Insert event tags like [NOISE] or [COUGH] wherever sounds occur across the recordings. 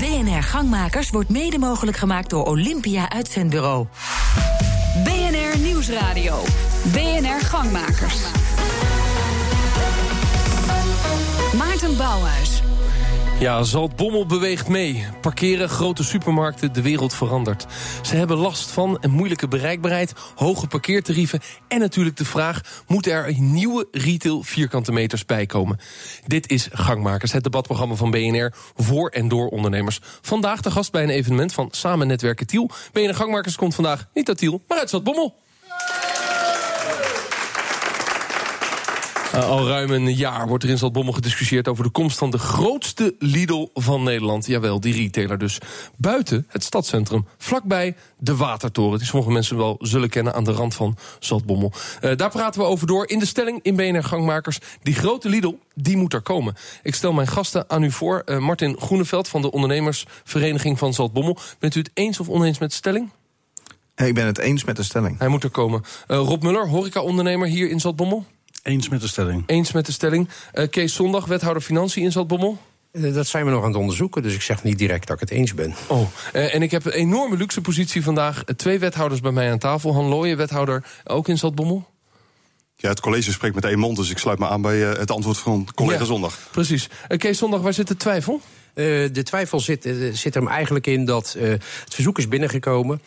BNR Gangmakers wordt mede mogelijk gemaakt door Olympia Uitzendbureau. BNR Nieuwsradio. BNR Gangmakers. Maarten Bouwhuis. Ja, Zaltbommel beweegt mee. Parkeren, grote supermarkten, de wereld verandert. Ze hebben last van een moeilijke bereikbaarheid, hoge parkeertarieven... en natuurlijk de vraag, moeten er nieuwe retail vierkante meters bijkomen? Dit is Gangmakers, het debatprogramma van BNR... voor en door ondernemers. Vandaag de gast bij een evenement van Samen Netwerken Tiel. BNR Gangmakers komt vandaag niet uit Tiel, maar uit Zaltbommel. Uh, al ruim een jaar wordt er in Zaltbommel gediscussieerd over de komst van de grootste Lidl van Nederland. Jawel, die retailer dus. Buiten het stadscentrum, vlakbij de Watertoren. Die sommige mensen wel zullen kennen aan de rand van Zaltbommel. Uh, daar praten we over door in de stelling in BNR Gangmakers. Die grote Lidl, die moet er komen. Ik stel mijn gasten aan u voor. Uh, Martin Groeneveld van de ondernemersvereniging van Zaltbommel. Bent u het eens of oneens met de stelling? Ik ben het eens met de stelling. Hij moet er komen. Rob Muller, horeca-ondernemer hier in Zaltbommel. Eens met de stelling. Eens met de stelling. Uh, Kees Zondag, wethouder Financiën in Zaltbommel. Uh, dat zijn we nog aan het onderzoeken, dus ik zeg niet direct dat ik het eens ben. Oh, uh, en ik heb een enorme luxe positie vandaag. twee wethouders bij mij aan tafel. Han Looyen, wethouder ook in Zaltbommel. Ja, het college spreekt met één mond, dus ik sluit me aan bij het antwoord van collega ja, Zondag. Precies. Kees Zondag, waar zit de twijfel? de twijfel zit, zit er hem eigenlijk in dat het verzoek is binnengekomen.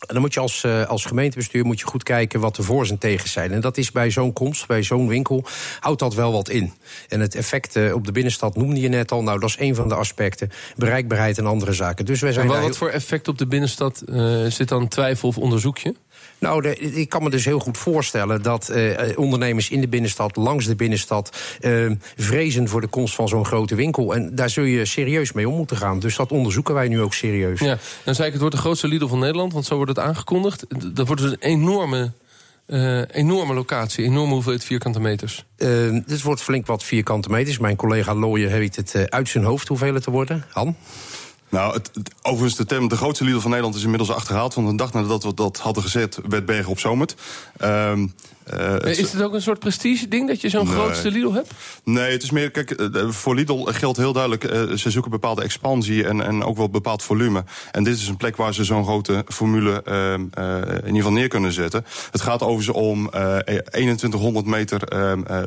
En dan moet je als, uh, als gemeentebestuur moet je goed kijken wat de voor's en tegens zijn. En dat is bij zo'n komst, bij zo'n winkel, houdt dat wel wat in. En het effect uh, op de binnenstad noemde je net al. Nou, dat is een van de aspecten. Bereikbaarheid en andere zaken. Dus wij zijn en wat, wat voor effect op de binnenstad uh, zit dan twijfel of onderzoek je? Nou, de, ik kan me dus heel goed voorstellen dat uh, ondernemers in de binnenstad, langs de binnenstad, uh, vrezen voor de komst van zo'n grote winkel. En daar zul je serieus mee om moeten gaan. Dus dat onderzoeken wij nu ook serieus. Ja, dan zei ik, het wordt de grootste Lidl van Nederland, want zo wordt het aangekondigd. Dat wordt dus een enorme uh, enorme locatie, enorme hoeveelheid vierkante meters. Uh, dit wordt flink wat vierkante meters. Mijn collega Looyen heeft het uh, uit zijn hoofd hoeveel het te worden. Han? Nou, het, het, overigens, de term de grootste Lidl van Nederland is inmiddels achterhaald. Want een dag nadat we dat hadden gezet, werd Bergen op Zomert. Um, uh, is het ook een soort prestige-ding dat je zo'n nee. grootste Lidl hebt? Nee, het is meer. Kijk, voor Lidl geldt heel duidelijk. Uh, ze zoeken bepaalde expansie en, en ook wel bepaald volume. En dit is een plek waar ze zo'n grote formule uh, in ieder geval neer kunnen zetten. Het gaat overigens om 2100 meter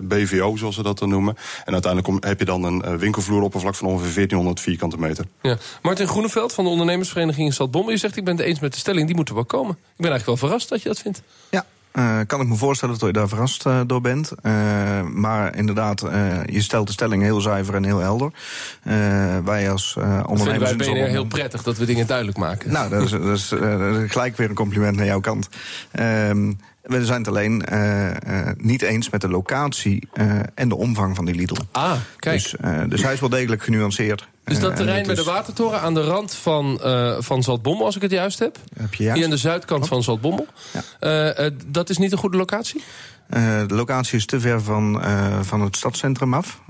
BVO, zoals ze dat dan noemen. En uiteindelijk heb je dan een winkelvloeroppervlak van ongeveer 1400 vierkante meter. Ja. Martin Groeneveld van de ondernemersvereniging in Stadbom. Je zegt, ik ben het eens met de stelling, die moeten wel komen. Ik ben eigenlijk wel verrast dat je dat vindt. Ja, uh, kan ik me voorstellen dat je daar verrast uh, door bent. Uh, maar inderdaad, je stelt de stelling heel zuiver en heel helder. wij als ondernemers... Vinden wij BNR heel prettig dat we dingen duidelijk maken. Nou, dat is, dat is, gelijk weer een compliment naar jouw kant. We zijn het alleen uh, uh, niet eens met de locatie uh, en de omvang van die Lidl. Ah, kijk. Dus, dus hij is wel degelijk genuanceerd. Dus dat terrein met is... de watertoren aan de rand van, van Zaltbommel, als ik het juist heb. heb je juist. Hier aan de zuidkant van Zaltbommel. Ja. dat is niet een goede locatie? De locatie is te ver van, van het stadscentrum af.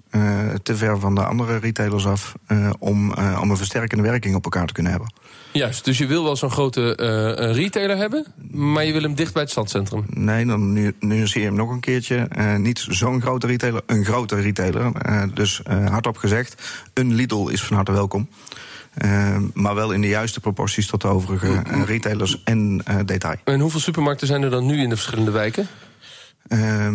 te ver van de andere retailers af. om, om een versterkende werking op elkaar te kunnen hebben. Juist, dus je wil wel zo'n grote uh, retailer hebben, maar je wil hem dicht bij het stadscentrum. Nee, dan nu, nuanceer je hem nog een keertje. Uh, niet zo'n grote retailer, een grote retailer. Uh, dus hardop gezegd, een Lidl is van harte welkom. maar wel in de juiste proporties tot de overige retailers en detail. En hoeveel supermarkten zijn er dan nu in de verschillende wijken? Uh,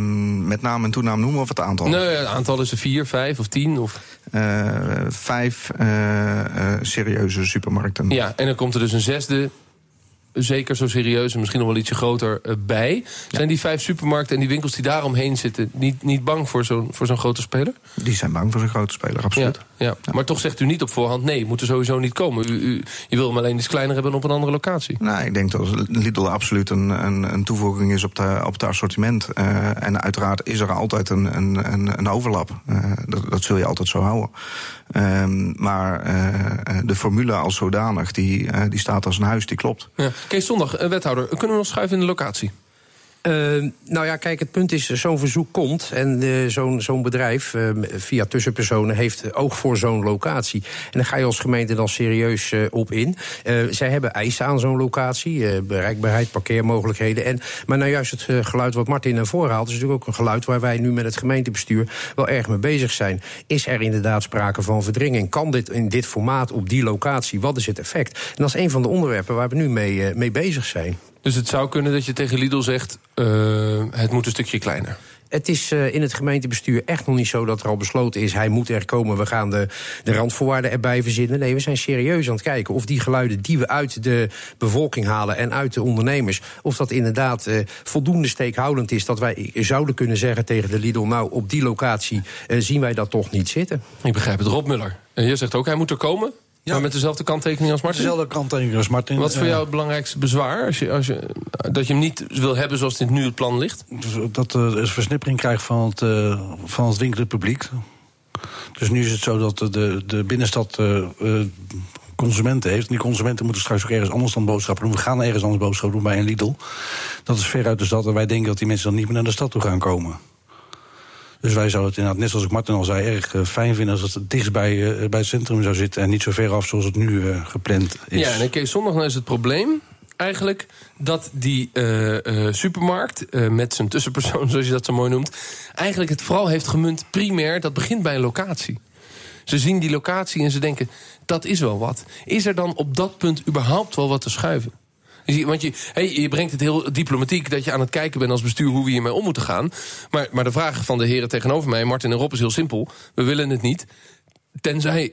met naam en toenaam noemen of het aantal? Nee, het aantal is er vier, vijf of tien? Of? Uh, vijf uh, serieuze supermarkten. Ja, en dan komt er dus een zesde zeker zo serieus en misschien nog wel ietsje groter uh, bij. Ja. Zijn die vijf supermarkten en die winkels die daaromheen zitten... niet, niet bang voor zo'n voor zo'n grote speler? Die zijn bang voor zo'n grote speler, absoluut. Ja, ja. ja, Maar toch zegt u niet op voorhand... nee, moet er sowieso niet komen. U, u, je wil hem alleen iets kleiner hebben op een andere locatie. Nou, ik denk dat Lidl absoluut een, een, een toevoeging is op, de, op het assortiment. Uh, en uiteraard is er altijd een, een, een overlap. Uh, dat, dat zul je altijd zo houden. Um, maar uh, de formule als zodanig, die, die staat als een huis, die klopt. Ja. Kees Zondag, wethouder, kunnen we nog schuiven in de locatie? Uh, nou ja, kijk, het punt is, zo'n verzoek komt... en uh, zo'n zo'n bedrijf, uh, via tussenpersonen, heeft oog voor zo'n locatie. En daar ga je als gemeente dan serieus op in. zij hebben eisen aan zo'n locatie, bereikbaarheid, parkeermogelijkheden. En, maar nou juist het geluid wat Martin naar voren haalt... is natuurlijk ook een geluid waar wij nu met het gemeentebestuur... wel erg mee bezig zijn. Is er inderdaad sprake van verdringing? Kan dit in dit formaat op die locatie? Wat is het effect? En dat is een van de onderwerpen waar we nu mee, mee bezig zijn. Dus het zou kunnen dat je tegen Lidl zegt: uh, het moet een stukje kleiner. Het is uh, in het gemeentebestuur echt nog niet zo dat er al besloten is... hij moet er komen, we gaan de, de randvoorwaarden erbij verzinnen. Nee, we zijn serieus aan het kijken of die geluiden die we uit de bevolking halen... en uit de ondernemers, of dat inderdaad uh, voldoende steekhoudend is... dat wij zouden kunnen zeggen tegen de Lidl... nou, op die locatie zien wij dat toch niet zitten. Ik begrijp het. Rob Muller, en je zegt ook, hij moet er komen? Ja. Maar met dezelfde kanttekening als Martin? Dezelfde kanttekening als Martin. Wat is voor jou het belangrijkste bezwaar? Als je, als je, dat je hem niet wil hebben zoals dit nu het plan ligt? Dat er een versnippering krijgt van het, uh, van het winkelend publiek. Dus nu is het zo dat de, de binnenstad uh, consumenten heeft. En die consumenten moeten straks ook ergens anders dan boodschappen doen. We gaan ergens anders boodschappen doen bij een Lidl. Dat is ver uit de stad. En wij denken dat die mensen dan niet meer naar de stad toe gaan komen. Dus wij zouden het inderdaad, net zoals ik Martin al zei, erg uh, fijn vinden als het dichtst bij, uh, bij het centrum zou zitten en niet zo ver af zoals het nu uh, gepland is. Ja, en Kees, zondag is het probleem eigenlijk dat die supermarkt met zijn tussenpersoon, [LAUGHS] zoals je dat zo mooi noemt, eigenlijk het vooral heeft gemunt primair, dat begint bij een locatie. Ze zien die locatie en ze denken, dat is wel wat. Is er dan op dat punt überhaupt wel wat te schuiven? Want je, hey, je brengt het heel diplomatiek dat je aan het kijken bent als bestuur hoe we hiermee om moeten gaan. Maar, maar de vraag van de heren tegenover mij, Martin en Rob, is heel simpel. We willen het niet. Tenzij,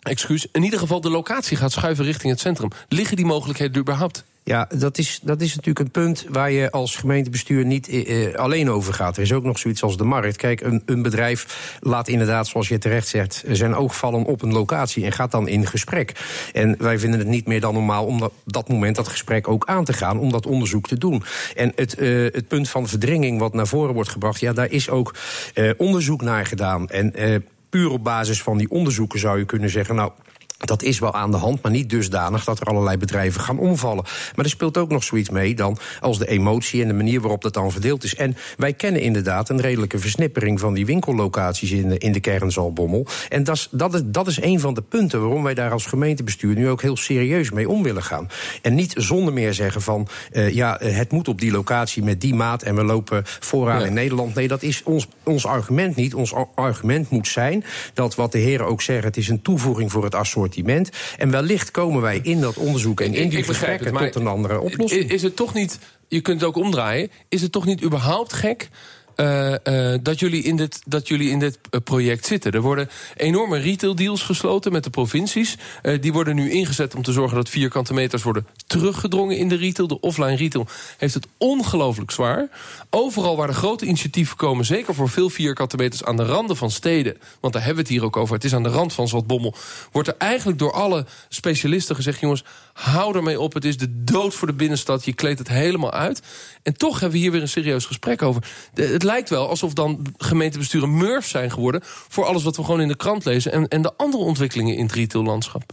excuus, in ieder geval de locatie gaat schuiven richting het centrum. Liggen die mogelijkheden überhaupt? Ja, dat is, dat is natuurlijk een punt waar je als gemeentebestuur niet eh, alleen over gaat. Er is ook nog zoiets als de markt. Kijk, een, een bedrijf laat inderdaad, zoals je terecht zegt, zijn oog vallen op een locatie en gaat dan in gesprek. En wij vinden het niet meer dan normaal om dat, dat moment dat gesprek ook aan te gaan, om dat onderzoek te doen. En het, uh, het punt van verdringing wat naar voren wordt gebracht, ja, daar is ook onderzoek naar gedaan. En puur op basis van die onderzoeken zou je kunnen zeggen, nou dat is wel aan de hand, maar niet dusdanig dat er allerlei bedrijven gaan omvallen. Maar er speelt ook nog zoiets mee dan als de emotie en de manier waarop dat dan verdeeld is. En wij kennen inderdaad een redelijke versnippering van die winkellocaties in de, in de kern Zalbommel. En dat is, dat, is, dat is een van de punten waarom wij daar als gemeentebestuur nu ook heel serieus mee om willen gaan. En niet zonder meer zeggen van uh, ja, het moet op die locatie met die maat en we lopen vooraan ja. in Nederland. Nee, dat is ons, ons argument niet. Ons argument moet zijn dat wat de heren ook zeggen, het is een toevoeging voor het assortiment en wellicht komen wij in dat onderzoek en in die ik gesprekken het, tot een andere oplossing. Is het toch niet, je kunt het ook omdraaien, is het toch niet überhaupt gek uh, uh, dat, jullie in dit, dat jullie in dit uh, project zitten. Er worden enorme retail deals gesloten met de provincies. die worden nu ingezet om te zorgen dat vierkante meters worden teruggedrongen in de retail. De offline retail heeft het ongelooflijk zwaar. Overal waar de grote initiatieven komen, zeker voor veel vierkante meters aan de randen van steden, want daar hebben we het hier ook over, het is aan de rand van Zaltbommel, wordt er eigenlijk door alle specialisten gezegd: jongens, hou ermee op, het is de dood voor de binnenstad, je kleedt het helemaal uit. En toch hebben we hier weer een serieus gesprek over. Lijkt wel alsof dan gemeentebesturen murf zijn geworden... voor alles wat we gewoon in de krant lezen... en, en de andere ontwikkelingen in het retaillandschap.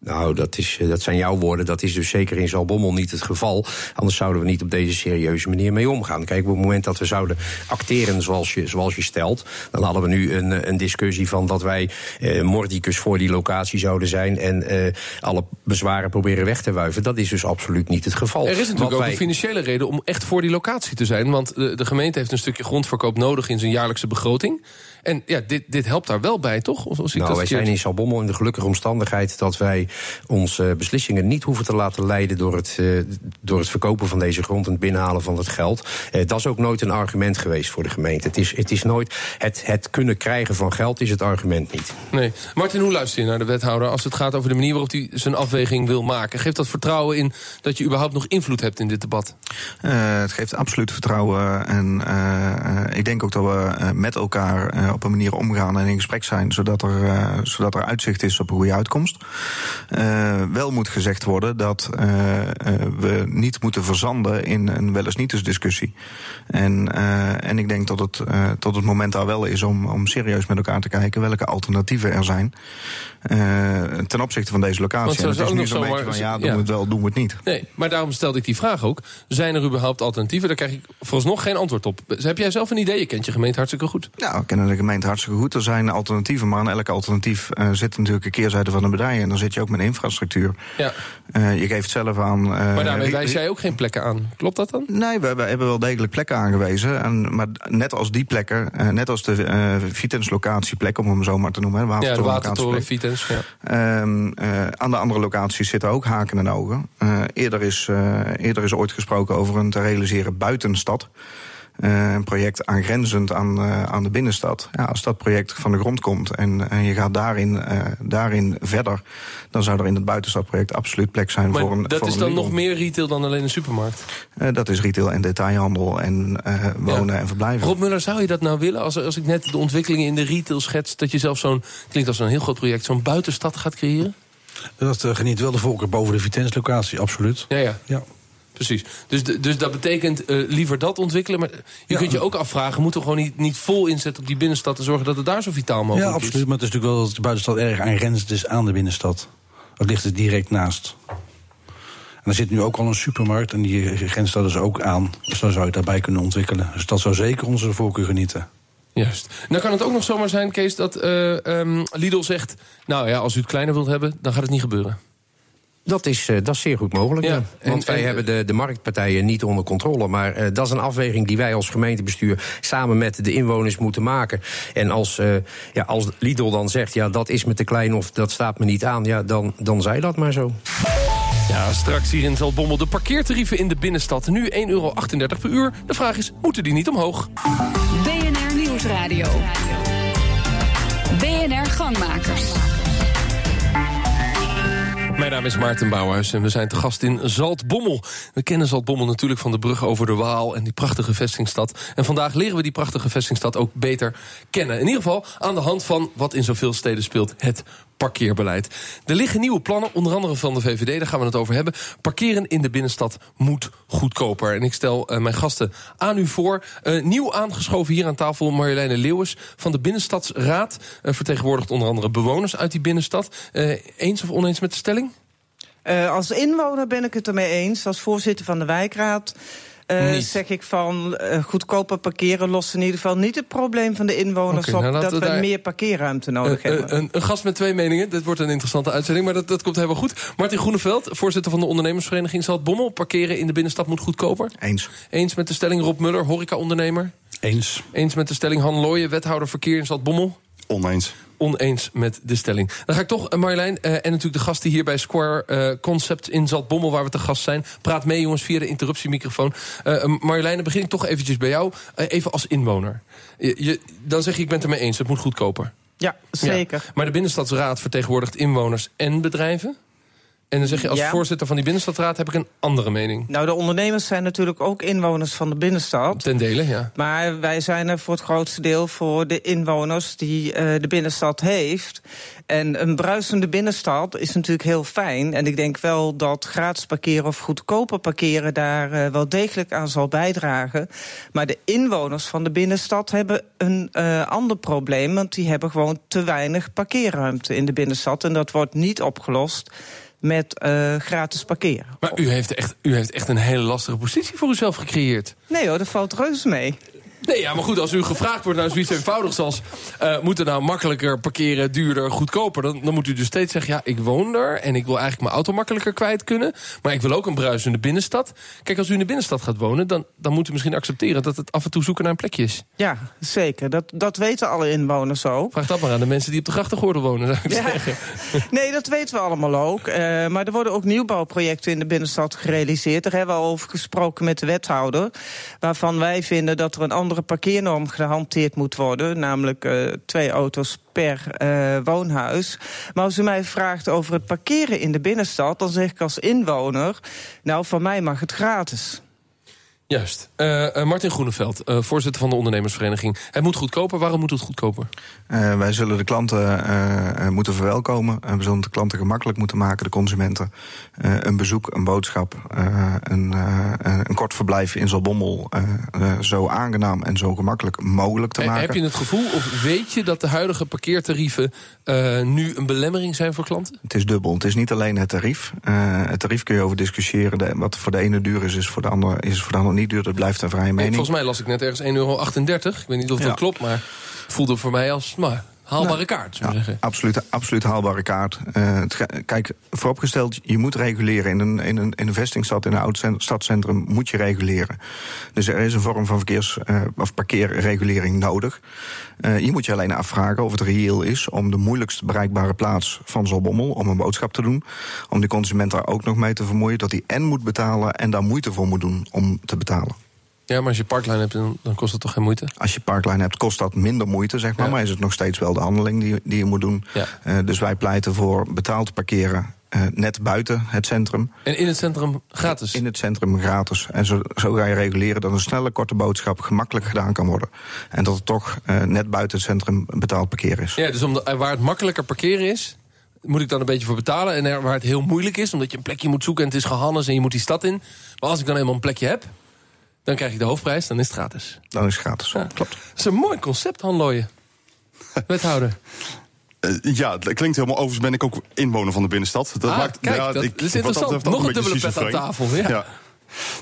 Nou, dat, is, eh, dat zijn jouw woorden. Dat is dus zeker in Zalbommel niet het geval. Anders zouden we niet op deze serieuze manier mee omgaan. Kijk, op het moment dat we zouden acteren zoals je, zoals je stelt... dan hadden we nu een, een discussie van dat wij eh, mordicus voor die locatie zouden zijn... en eh, alle bezwaren proberen weg te wuiven. Dat is dus absoluut niet het geval. Er is natuurlijk ook een financiële reden om echt voor die locatie te zijn. Want de, de gemeente heeft een stukje grondverkoop nodig in zijn jaarlijkse begroting... En ja, dit, dit helpt daar wel bij, toch? Of, of nou, wij zijn in Salbommel in de gelukkige omstandigheid... dat wij onze beslissingen niet hoeven te laten leiden... door het, uh, door het verkopen van deze grond en het binnenhalen van het geld. Uh, dat is ook nooit een argument geweest voor de gemeente. Het is, het is nooit... Het, het kunnen krijgen van geld is het argument niet. Nee. Martin, hoe luister je naar de wethouder... als het gaat over de manier waarop hij zijn afweging wil maken? Geeft dat vertrouwen in dat je überhaupt nog invloed hebt in dit debat? Uh, het geeft absoluut vertrouwen. En ik denk ook dat we met elkaar op een manier omgaan en in gesprek zijn, zodat er, zodat er uitzicht is op een goede uitkomst. wel moet gezegd worden dat we niet moeten verzanden in een wel eens niet eens discussie. En, en ik denk dat het tot het moment daar wel is om, om serieus met elkaar te kijken welke alternatieven er zijn. ten opzichte van deze locatie. Want het is nu zo'n beetje van ja, doen we het wel, doen we het niet. Nee, maar daarom stelde ik die vraag ook. Zijn er überhaupt alternatieven? Daar krijg ik vooralsnog geen antwoord op. Heb jij zelf een idee? Je kent je gemeente hartstikke goed. Nou, we kennen de gemeente hartstikke goed. Er zijn alternatieven, maar aan elk alternatief uh, zit natuurlijk een keerzijde van de medaille. En dan zit je ook met infrastructuur. Ja. Uh, je geeft zelf aan. Uh, maar daarmee wijs jij ook geen plekken aan. Klopt dat dan? Nee, we, we hebben wel degelijk plekken aangewezen. En, maar net als die plekken, net als de Vitens locatieplek, om hem zo maar te noemen. ja, de watertoren Vitens. Ja. Ehm, aan de andere locaties zitten ook haken en ogen. eerder, is, eerder is ooit gesproken over een te realiseren buitenstad. Uh, een project aangrenzend aan, uh, aan de binnenstad. Ja, als dat project van de grond komt en, en je gaat daarin, uh, daarin verder, dan zou er in het buitenstadproject absoluut plek zijn maar voor een. Dat voor is een dan nog meer retail dan alleen een supermarkt? dat is retail en detailhandel en wonen Ja. en verblijven. Rob Muller, zou je dat nou willen? Als, als ik net de ontwikkelingen in de retail schets, dat je zelf zo'n, klinkt als een heel groot project, zo'n buitenstad gaat creëren? Dat eh, geniet wel de voorkeur boven de Vitens-locatie, absoluut. Ja, ja. Ja. Precies. Dus, dus dat betekent eh, liever dat ontwikkelen. Maar je Ja. kunt je ook afvragen, moeten we gewoon niet, niet vol inzetten op die binnenstad... en zorgen dat het daar zo vitaal mogelijk Ja, absoluut. Maar het is natuurlijk wel dat de buitenstad erg aangrenzend is aan de binnenstad. Dat ligt er direct naast. En er zit nu ook al een supermarkt en die grenst daar dus ook aan. Dus dan zou je het daarbij kunnen ontwikkelen. Dus dat zou zeker onze voorkeur genieten. is. Juist. Nou kan het ook nog zomaar zijn, Kees, dat eh, ehm, Lidl zegt... nou ja, als u het kleiner wilt hebben, dan gaat het niet gebeuren. Dat is, eh, dat is zeer goed mogelijk. Ja, Ja. en- Want wij en- hebben de, de marktpartijen niet onder controle. Maar eh, dat is een afweging die wij als gemeentebestuur samen met de inwoners moeten maken. En als, eh, ja, als Lidl dan zegt, ja, dat is me te klein of dat staat me niet aan, ja, dan, dan zij dat maar zo. Ja, straks hier in Zaltbommel de parkeertarieven in de binnenstad. Nu 1,38 euro per uur. De vraag is, moeten die niet omhoog? BNR Nieuwsradio. BNR Gangmakers. Mijn naam is Maarten Bouwhuis en we zijn te gast in Zaltbommel. We kennen Zaltbommel natuurlijk van de brug over de Waal en die prachtige vestingstad. En vandaag leren we die prachtige vestingstad ook beter kennen. In ieder geval aan de hand van wat in zoveel steden speelt, het parkeerbeleid. Er liggen nieuwe plannen, onder andere van de VVD, daar gaan we het over hebben. Parkeren in de binnenstad moet goedkoper. En ik stel eh, mijn gasten aan u voor. Eh, nieuw aangeschoven hier aan tafel Marjoleine Leeuwens van de Binnenstadsraad. Eh, vertegenwoordigt onder andere bewoners uit die binnenstad. Eens of oneens met de stelling? Als inwoner ben ik het ermee eens. Als voorzitter van de wijkraad eh, Niet. zeg ik van eh, goedkoper parkeren lost in ieder geval niet het probleem van de inwoners op nou, dat we we daar- meer parkeerruimte nodig Eh, eh, hebben. een, een gast met twee meningen. Dit wordt een interessante uitzending, maar dat, dat komt helemaal goed. Martin Groeneveld, voorzitter van de ondernemersvereniging Zaltbommel. Parkeren in de binnenstad moet goedkoper. Eens. Eens met de stelling Rob Muller, horeca-ondernemer. Eens. Eens met de stelling Han Looyen, wethouder verkeer in Zaltbommel. Oneens. Oneens met de stelling. Dan ga ik toch, eh, Marjolein, eh, en natuurlijk de gasten hier bij Square eh, Concept in Zaltbommel, waar we te gast zijn. Praat mee, jongens, via de interruptiemicrofoon. Marjolein, dan begin ik toch eventjes bij jou. Even als inwoner. Je, je- dan zeg je, ik ben het ermee eens, het moet goedkoper. ja, zeker. Ja. Maar de Binnenstadsraad vertegenwoordigt inwoners en bedrijven. En dan zeg je, als Ja. voorzitter van die Binnenstadsraad heb ik een andere mening. Nou, de ondernemers zijn natuurlijk ook inwoners van de binnenstad. Ten dele, ja. Maar wij zijn er voor het grootste deel voor de inwoners die eh, de binnenstad heeft. En een bruisende binnenstad is natuurlijk heel fijn. En ik denk wel dat gratis parkeren of goedkoper parkeren daar eh, wel degelijk aan zal bijdragen. Maar de inwoners van de binnenstad hebben een eh, ander probleem. Want die hebben gewoon te weinig parkeerruimte in de binnenstad. En dat wordt niet opgelost met eh, gratis parkeren. Maar u heeft, echt, u heeft echt een hele lastige positie voor uzelf gecreëerd. Nee hoor, dat valt reuze mee. Nee, ja, maar goed, als u gevraagd wordt naar zoiets eenvoudigs als... eh moet er nou makkelijker parkeren, duurder, goedkoper... Dan, dan moet u dus steeds zeggen, ja, ik woon er... en ik wil eigenlijk mijn auto makkelijker kwijt kunnen... maar ik wil ook een bruisende binnenstad. Kijk, als u in de binnenstad gaat wonen... dan, dan moet u misschien accepteren dat het af en toe zoeken naar een plekje is. Ja, zeker. Dat, dat weten alle inwoners zo. Vraag dat maar aan de mensen die op de grachtengordel wonen, zou ik Ja. zeggen. [LAUGHS] Nee, dat weten we allemaal ook. Eh, maar er worden ook nieuwbouwprojecten in de binnenstad gerealiseerd. Daar hebben we al over gesproken met de wethouder. Waarvan wij vinden dat er een andere parkeernorm gehanteerd moet worden. Namelijk eh, twee auto's per eh, woonhuis. Maar als u mij vraagt over het parkeren in de binnenstad... dan zeg ik als inwoner, nou, van mij mag het gratis. Juist. Uh, uh, Martin Groeneveld, uh, voorzitter van de ondernemersvereniging. Het moet goedkoper. Waarom moet het goedkoper? wij zullen de klanten moeten verwelkomen. we zullen de klanten gemakkelijk moeten maken, de consumenten. een bezoek, een boodschap, een, een, kort verblijf in Zalbommel... zo aangenaam en zo gemakkelijk mogelijk te maken. Heb je het gevoel of weet je dat de huidige parkeertarieven... nu een belemmering zijn voor klanten? Het is dubbel. Het is niet alleen het tarief. het tarief kun je over discussiëren. wat voor de ene duur is, is voor de andere, is voor de andere niet dat blijft een vrije mening. Volgens mij las ik net ergens 1,38 euro. Ik weet niet of dat klopt, maar voelde voor mij als maar, haalbare nou, kaart. Ja, zeggen. Absoluut, absoluut haalbare kaart. Uh, kijk, vooropgesteld, je moet reguleren. In een, in een, in een vestingstad, in een oud stadscentrum, moet je reguleren. Dus er is een vorm van verkeers- uh, of parkeerregulering nodig. Uh, je moet je alleen afvragen of het reëel is om de moeilijkst bereikbare plaats van Zalbommel, om een boodschap te doen, om de consument daar ook nog mee te vermoeien, dat hij en moet betalen en daar moeite voor moet doen om te betalen. Ja, maar als je parklijn hebt, dan kost dat toch geen moeite? Als je parklijn hebt, kost dat minder moeite, zeg maar. Maar is het nog steeds wel de handeling die, die je moet doen. Ja. Uh, dus wij pleiten voor betaald parkeren uh, net buiten het centrum. En in het centrum gratis? In het centrum gratis. En zo, zo ga je reguleren dat een snelle, korte boodschap gemakkelijk gedaan kan worden. En dat het toch uh, net buiten het centrum betaald parkeren is. Ja, dus om de, waar het makkelijker parkeren is, moet ik dan een beetje voor betalen. En er, waar het heel moeilijk is, omdat je een plekje moet zoeken en het is gehannes en je moet die stad in. Maar als ik dan eenmaal een plekje heb, dan krijg je de hoofdprijs, dan is het gratis. Dan is het gratis, ja. klopt. Dat is een mooi concept, Han Looyen. [LAUGHS] Wethouder. Uh, ja, dat klinkt helemaal overigens ben ik ook inwoner van de binnenstad. Dat ah, maakt kijk, ja, dat ik, is interessant. Nog een dubbele pet aan tafel. Ja. ja.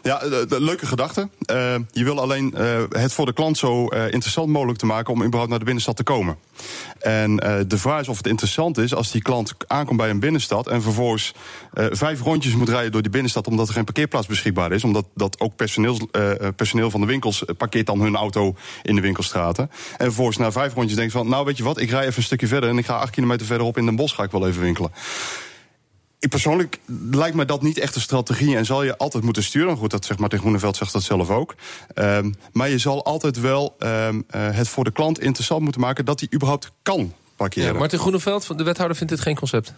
Ja, de, leuke gedachte. Uh, je wil alleen uh, het voor de klant zo interessant mogelijk te maken om überhaupt naar de binnenstad te komen. En de vraag is of het interessant is als die klant aankomt bij een binnenstad en vervolgens vijf rondjes moet rijden door die binnenstad omdat er geen parkeerplaats beschikbaar is. Omdat dat ook personeel, personeel van de winkels parkeert dan hun auto in de winkelstraten. En vervolgens na vijf rondjes denkt van, nou weet je wat, ik rij even een stukje verder en ik ga acht kilometer verderop in Den Bosch ga ik wel even winkelen ik persoonlijk lijkt me dat niet echt een strategie en zal je altijd moeten sturen. Goed, dat zegt Martin Groeneveld zegt dat zelf ook. Um, maar je zal altijd wel um, uh, het voor de klant interessant moeten maken dat hij überhaupt kan parkeren. Ja, Martin Groeneveld, de wethouder, vindt dit geen concept?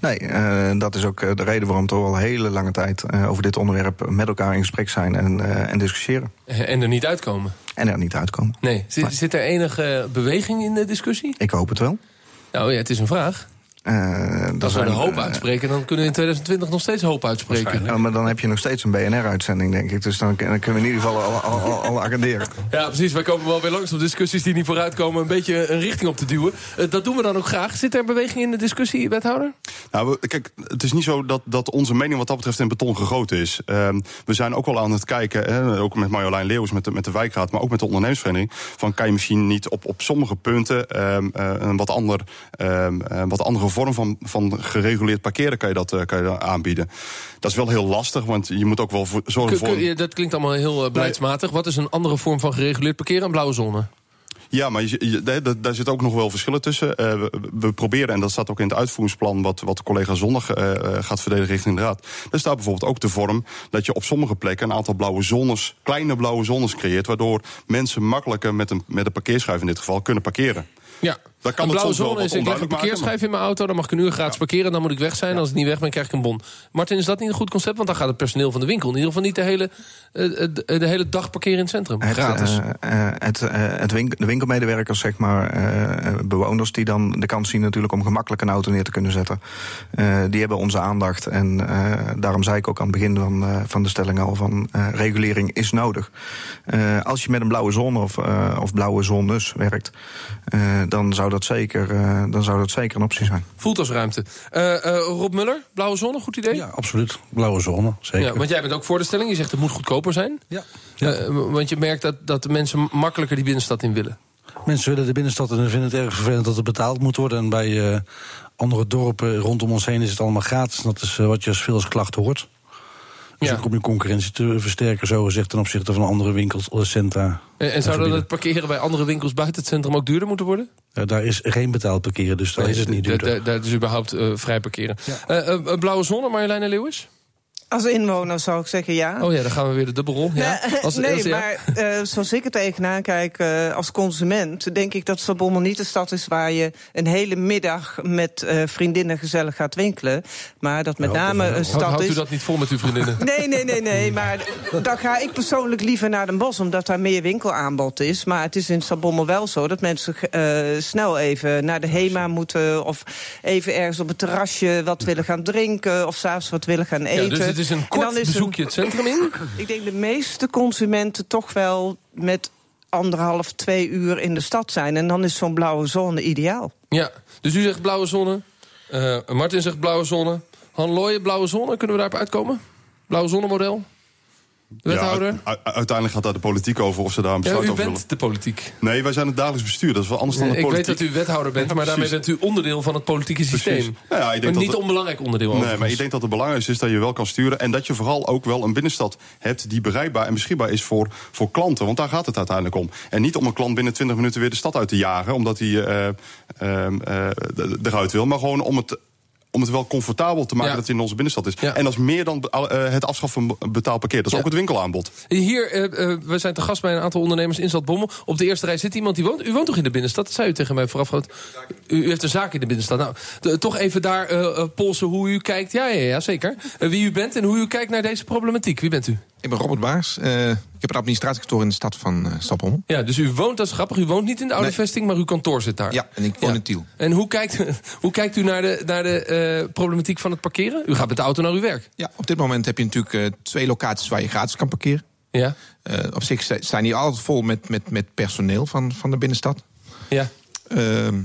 Nee, uh, dat is ook de reden waarom we toch al hele lange tijd uh, over dit onderwerp met elkaar in gesprek zijn en, uh, en discussiëren. En er niet uitkomen? En er niet uitkomen. Nee. Zit, nee. zit er enige beweging in de discussie? Ik hoop het wel. Nou ja, het is een vraag. Uh, Als we de hoop uitspreken, dan kunnen we in 2020 nog steeds hoop uitspreken. Ja, maar dan heb je nog steeds een BNR-uitzending, denk ik. Dus dan, dan, kunnen we in ieder geval al, al, al, al agenderen. Ja, precies. Wij komen wel weer langs op discussies die niet vooruitkomen... een beetje een richting op te duwen. Uh, dat doen we dan ook graag. Zit er beweging in de discussie, wethouder? Nou, kijk, het is niet zo dat, dat onze mening wat dat betreft in beton gegoten is. Uh, we zijn ook wel aan het kijken, hè, ook met Marjolein Leeuws, met de, met de wijkraad... maar ook met de ondernemersvereniging... van kan je misschien niet op, op sommige punten ehm, eh, een wat, ander, ehm, wat andere vorm van, van gereguleerd parkeren kan je, dat, uh, kan je dat aanbieden. Dat is wel heel lastig, want je moet ook wel zorgen voor... Dat klinkt allemaal heel uh, beleidsmatig. Wat is een andere vorm van gereguleerd parkeren? Een blauwe zone? Ja, maar je, je, daar zit ook nog wel verschillen tussen. Uh, we, we, proberen, en dat staat ook in het uitvoeringsplan... wat, wat de collega zondag uh, gaat verdedigen richting de raad... daar staat bijvoorbeeld ook de vorm dat je op sommige plekken... een aantal blauwe zones, kleine blauwe zones creëert... waardoor mensen makkelijker met een, met een parkeerschijf in dit geval kunnen parkeren. Ja, dat kan een blauwe zone is, ik leg een parkeerschijf in mijn auto... dan mag ik een uur gratis parkeren, dan moet ik weg zijn. Als ik niet weg ben, krijg ik een bon. Martin, is dat niet een goed concept? Want dan gaat het personeel van de winkel... in ieder geval niet de hele, uh, de hele dag parkeren in het centrum. Het, gratis. Uh, het, het winkel, de winkelmedewerkers, zeg maar, bewoners... die dan de kans zien natuurlijk om gemakkelijk een auto neer te kunnen zetten... die hebben onze aandacht. En daarom zei ik ook aan het begin van, van de stelling al... van regulering is nodig. als je met een blauwe zone of, of blauwe zones werkt... dan zou dat zeker, uh, dan zou dat zeker een optie zijn. Voelt als ruimte. Uh, uh, Rob Muller, blauwe zone, goed idee? Ja, absoluut. Blauwe zone, zeker. Ja, want jij bent ook voor de stelling. Je zegt het moet goedkoper zijn. Ja. ja. want je merkt dat, dat de mensen makkelijker die binnenstad in willen. Mensen willen de binnenstad en vinden het erg vervelend dat het betaald moet worden. En bij andere dorpen rondom ons heen is het allemaal gratis. Dat is wat je als veel als klacht hoort. Dus ja. om je concurrentie te versterken, zo gezegd, ten opzichte van andere winkelcentra. En, en zou dat het parkeren bij andere winkels buiten het centrum ook duurder moeten worden? Uh, daar is geen betaald parkeren, dus daar is het niet duurder. Daar is überhaupt uh, vrij parkeren. Ja. Uh, blauwe zone, Marjolein Leeuwis? Als inwoner zou ik zeggen ja. Oh ja, dan gaan we weer de dubbelrol. Ja? Nee, [LAUGHS] Als, [LAUGHS] nee als- ja? maar eh, zoals ik er tegenaan kijk eh, als consument... denk ik dat Zaltbommel niet de stad is waar je een hele middag... met eh, vriendinnen gezellig gaat winkelen. Maar dat met Ja, name een stad houdt u is... dat niet vol met uw vriendinnen? [LAUGHS] Nee, nee, nee, nee. Maar dan ga ik persoonlijk liever naar Den Bosch... omdat daar meer winkelaanbod is. Maar het is in Zaltbommel wel zo dat mensen snel even naar de HEMA moeten... of even ergens op het terrasje wat willen gaan drinken... of s'avonds wat willen gaan eten. Dus het is een En kort dan is een- bezoekje het centrum in. ik denk de meeste consumenten toch wel met anderhalf, twee uur in de stad zijn. En dan is zo'n blauwe zone ideaal. Ja, dus u zegt blauwe zone. Eh, Martin zegt blauwe zone. Han Looyen, blauwe zone. Kunnen we daarop uitkomen? Blauwe zonnemodel? De wethouder? Ja, u- u- uiteindelijk gaat daar de politiek over of ze daar een Ja, besluit u over bent willen. de politiek. Nee, wij zijn het dagelijks bestuur. Dat is wel anders dan de ik weet politiek. dat u wethouder bent, Ja, maar daarmee bent u onderdeel van het politieke systeem. Ja, ik denk een niet onbelangrijk onderdeel Nee, overigens. maar ik denk dat het belangrijkste is dat je wel kan sturen. En dat je vooral ook wel een binnenstad hebt die bereikbaar en beschikbaar is voor, voor klanten. Want daar gaat het uiteindelijk om. En niet om een klant binnen 20 minuten weer de stad uit te jagen, omdat hij eh, eh, d- eruit wil. Maar gewoon om het. Om het wel comfortabel te maken Ja. dat het in onze binnenstad is. Ja. En dat is meer dan eh, het afschaffen van betaald parkeer. Dat is Ja. ook het winkelaanbod. Hier, eh, eh, we zijn te gast bij een aantal ondernemers in Zaltbommel. Op de eerste rij zit iemand die woont. U woont toch in de binnenstad? Dat zei u tegen mij voorafgaand. U, u heeft een zaak in de binnenstad. Nou, de- toch even daar polsen hoe u kijkt. Ja, ja, ja zeker. Wie u bent en hoe u kijkt naar deze problematiek. Wie bent u? Ik ben Robert Baars. Eh, ik heb een administratiekantoor in de stad van uh. Ja, dus u woont, dat is grappig, u woont niet in de oude Nee. vesting, maar uw kantoor zit daar. Ja, en ik woon in Tiel. En hoe kijkt, [LAUGHS] hoe kijkt u naar de, naar de eh, problematiek van het parkeren? U gaat met de auto naar uw werk. Ja, op dit moment heb je natuurlijk twee locaties waar je gratis kan parkeren. Ja, op zich staan die altijd vol met, met, met personeel van, van de binnenstad. ja. Ehm,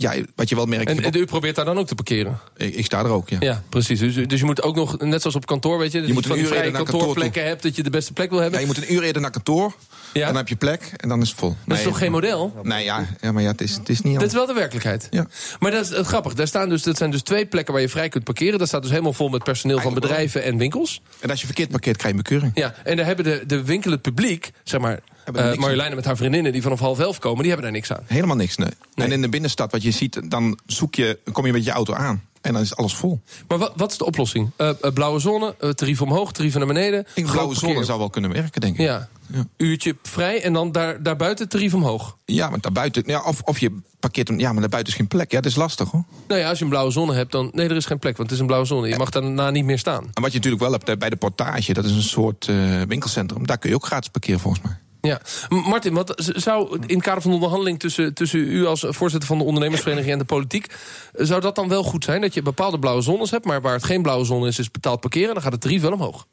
ja, wat je wel merkt... En, en u probeert daar dan ook te parkeren? ik, ik sta er ook, ja. Ja, precies. Dus, dus je moet ook nog, net zoals op kantoor, weet je... dat Je moet van een uur vrije eerder naar kantoor kantoorplekken hebt... dat je de beste plek wil Ja, hebben. je moet een uur eerder naar kantoor, Ja. dan heb je plek en dan is het vol. dat is toch geen model? Nee, ja, ja maar ja, het is, het is niet Dat anders. is wel de werkelijkheid. Ja. Maar dat is het grappig. Daar staan dus, dat zijn dus twee plekken waar je vrij kunt parkeren. Dat staat dus helemaal vol met personeel van wel. bedrijven en winkels. En als je verkeerd parkeert, krijg je een bekeuring. Ja, en daar hebben de, de winkelend publiek, zeg maar... Marjoleine met haar vriendinnen die vanaf half elf komen... die hebben daar niks aan. Helemaal niks, nee. Nee. En in de binnenstad, wat je ziet, dan zoek je, kom je met je auto aan. En dan is alles vol. Maar wat, wat is de oplossing? Eh, eh, blauwe zone, tarief omhoog, tarieven naar beneden. Ik blauwe zone zou wel kunnen werken, denk ik. Ja. Ja. Uurtje vrij en dan daar, daarbuiten tarief omhoog. Ja, want daarbuiten, ja, of, of je parkeert hem, ja, maar daarbuiten is geen plek. Ja, dat is lastig hoor. Nou ja, als je een blauwe zone hebt, dan... Nee, er is geen plek, want het is een blauwe zone. Je mag daarna niet meer staan. En wat je natuurlijk wel hebt bij de portage, dat is een soort winkelcentrum. Daar kun je ook gratis parkeren volgens mij. Ja. Martin, wat zou in het kader van de onderhandeling... Tussen, tussen u als voorzitter van de ondernemersvereniging en de politiek... zou dat dan wel goed zijn? Dat je bepaalde blauwe zones hebt... maar waar het geen blauwe zone is, is betaald parkeren... dan gaat het tarief wel omhoog.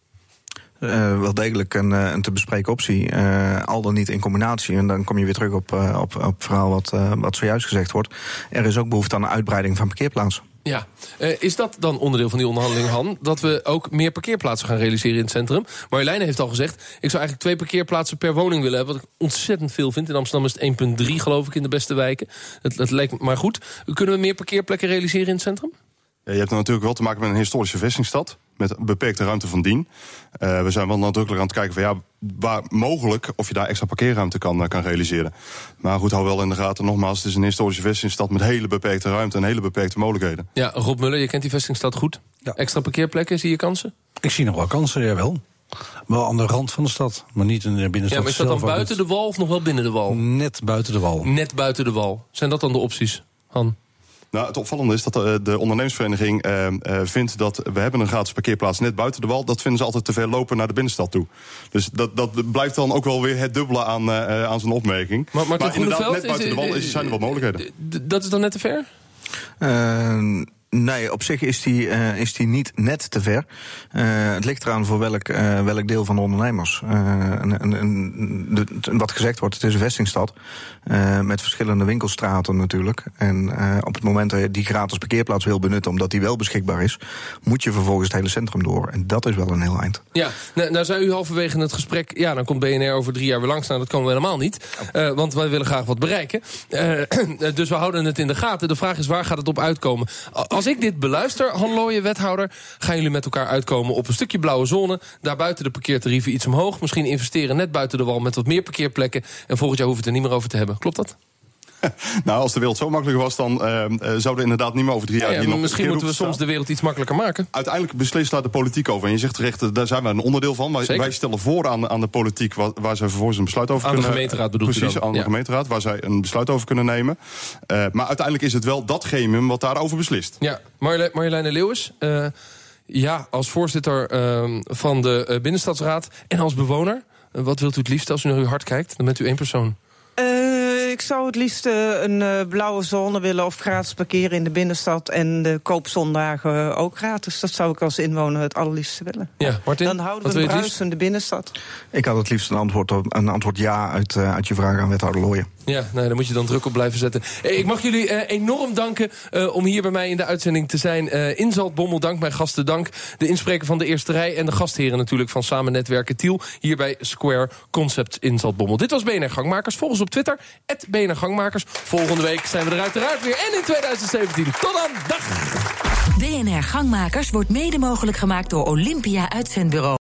Eh, wel degelijk een, eh, een te bespreken optie. eh, al dan niet in combinatie. En dan kom je weer terug op, op, op het verhaal wat, wat zojuist gezegd wordt. Er is ook behoefte aan een uitbreiding van parkeerplaatsen. Ja. Eh, is dat dan onderdeel van die onderhandeling, Han? Dat we ook meer parkeerplaatsen gaan realiseren in het centrum? Marjoleine heeft al gezegd... ik zou eigenlijk twee parkeerplaatsen per woning willen hebben... wat ik ontzettend veel vind. In Amsterdam is het 1,3 geloof ik in de beste wijken. Het, het lijkt me maar goed. Kunnen we meer parkeerplekken realiseren in het centrum? Ja, je hebt natuurlijk wel te maken met een historische vestingstad. Met beperkte ruimte van dien. Eh, we zijn wel nadrukkelijk aan het kijken van ja, waar mogelijk of je daar extra parkeerruimte kan, eh, kan realiseren. Maar goed, hou wel in de gaten. Nogmaals, het is een historische vestingstad met hele beperkte ruimte en hele beperkte mogelijkheden. Ja, Rob Muller, je kent die vestingstad goed. Ja. Extra parkeerplekken, zie je kansen? Ik zie nog wel kansen, jawel. Wel aan de rand van de stad, maar niet in de binnenstad Ja, maar is dat dan buiten de wal of nog wel binnen de wal? Net buiten de wal. Net buiten de wal. Zijn dat dan de opties, Han? Nou, het opvallende is dat eh, de ondernemersvereniging eh, eh, vindt dat we hebben een gratis parkeerplaats net buiten de wal. Dat vinden ze altijd te ver lopen naar de binnenstad toe. Dus dat, dat blijft dan ook wel weer het dubbele aan, eh, aan zijn opmerking. Maar inderdaad, net buiten de wal is, zijn er wel mogelijkheden. Dat is dan net te ver? Eh, nee, op zich is die, eh, is die niet net te ver. Eh, het ligt eraan voor welk, eh, welk deel van de ondernemers. En, en, en de- wat gezegd wordt, het is een vestingstad. met verschillende winkelstraten natuurlijk. En op het moment dat je die gratis parkeerplaats wil benutten, omdat die wel beschikbaar is, moet je vervolgens het hele centrum door. En dat is wel een heel eind. Ja, nou, nou zei u halverwege het gesprek... ja, dan komt BNR over drie jaar weer langs. Nou, dat komen we helemaal niet. Want wij willen graag wat bereiken. [CLEARS THROAT] Dus we houden het in de gaten. De vraag is, waar gaat het op uitkomen? A- Als ik dit beluister, Han Looyen, wethouder... gaan jullie met elkaar uitkomen op een stukje blauwe zone... daarbuiten de parkeertarieven iets omhoog. Misschien investeren net buiten de wal met wat meer parkeerplekken... en volgend jaar hoeven we het er niet meer over te hebben. Klopt dat? [LAUGHS] nou, als de wereld zo makkelijk was, dan uh, zouden inderdaad niet meer over drie jaar... Ja, ja, misschien moeten we soms de wereld iets makkelijker maken. Uiteindelijk beslist daar de politiek over. En je zegt terecht, daar zijn we een onderdeel van. Wij, wij stellen voor aan, aan de politiek waar, waar zij vervolgens een besluit over aan kunnen... Aan de gemeenteraad bedoelt Precies, aan de ja. gemeenteraad, waar zij een besluit over kunnen nemen. Uh, maar uiteindelijk is het wel dat gremium wat daarover beslist. Ja, Marjoleine, Marjoleine Leeuwis... Uh, ja, als voorzitter uh, van de binnenstadsraad en als bewoner... wat wilt u het liefst als u naar uw hart kijkt? Dan bent u één persoon. Ik zou het liefst uh, een uh, blauwe zone willen of gratis parkeren in de binnenstad. En de koopzondagen ook gratis. Dat zou ik als inwoner het allerliefste willen. Ja, Martin, Dan houden we een bruisende binnenstad. Ik had het liefst een antwoord, op, een antwoord ja uit, uit je vraag aan wethouder Looyen. Ja, nou, daar moet je dan druk op blijven zetten. Hey, ik mag jullie uh, enorm danken uh, om hier bij mij in de uitzending te zijn. Uh, in Zaltbommel, dank mijn gasten, dank de inspreker van de eerste rij... en de gastheren natuurlijk van Samen Netwerken Tiel... hier bij Square Concept in Zaltbommel. Dit was BNR Gangmakers. Volg ons op Twitter, BNR Gangmakers. Volgende week zijn we er uiteraard weer en in 2017. Tot dan, dag! BNR Gangmakers wordt mede mogelijk gemaakt door Olympia Uitzendbureau.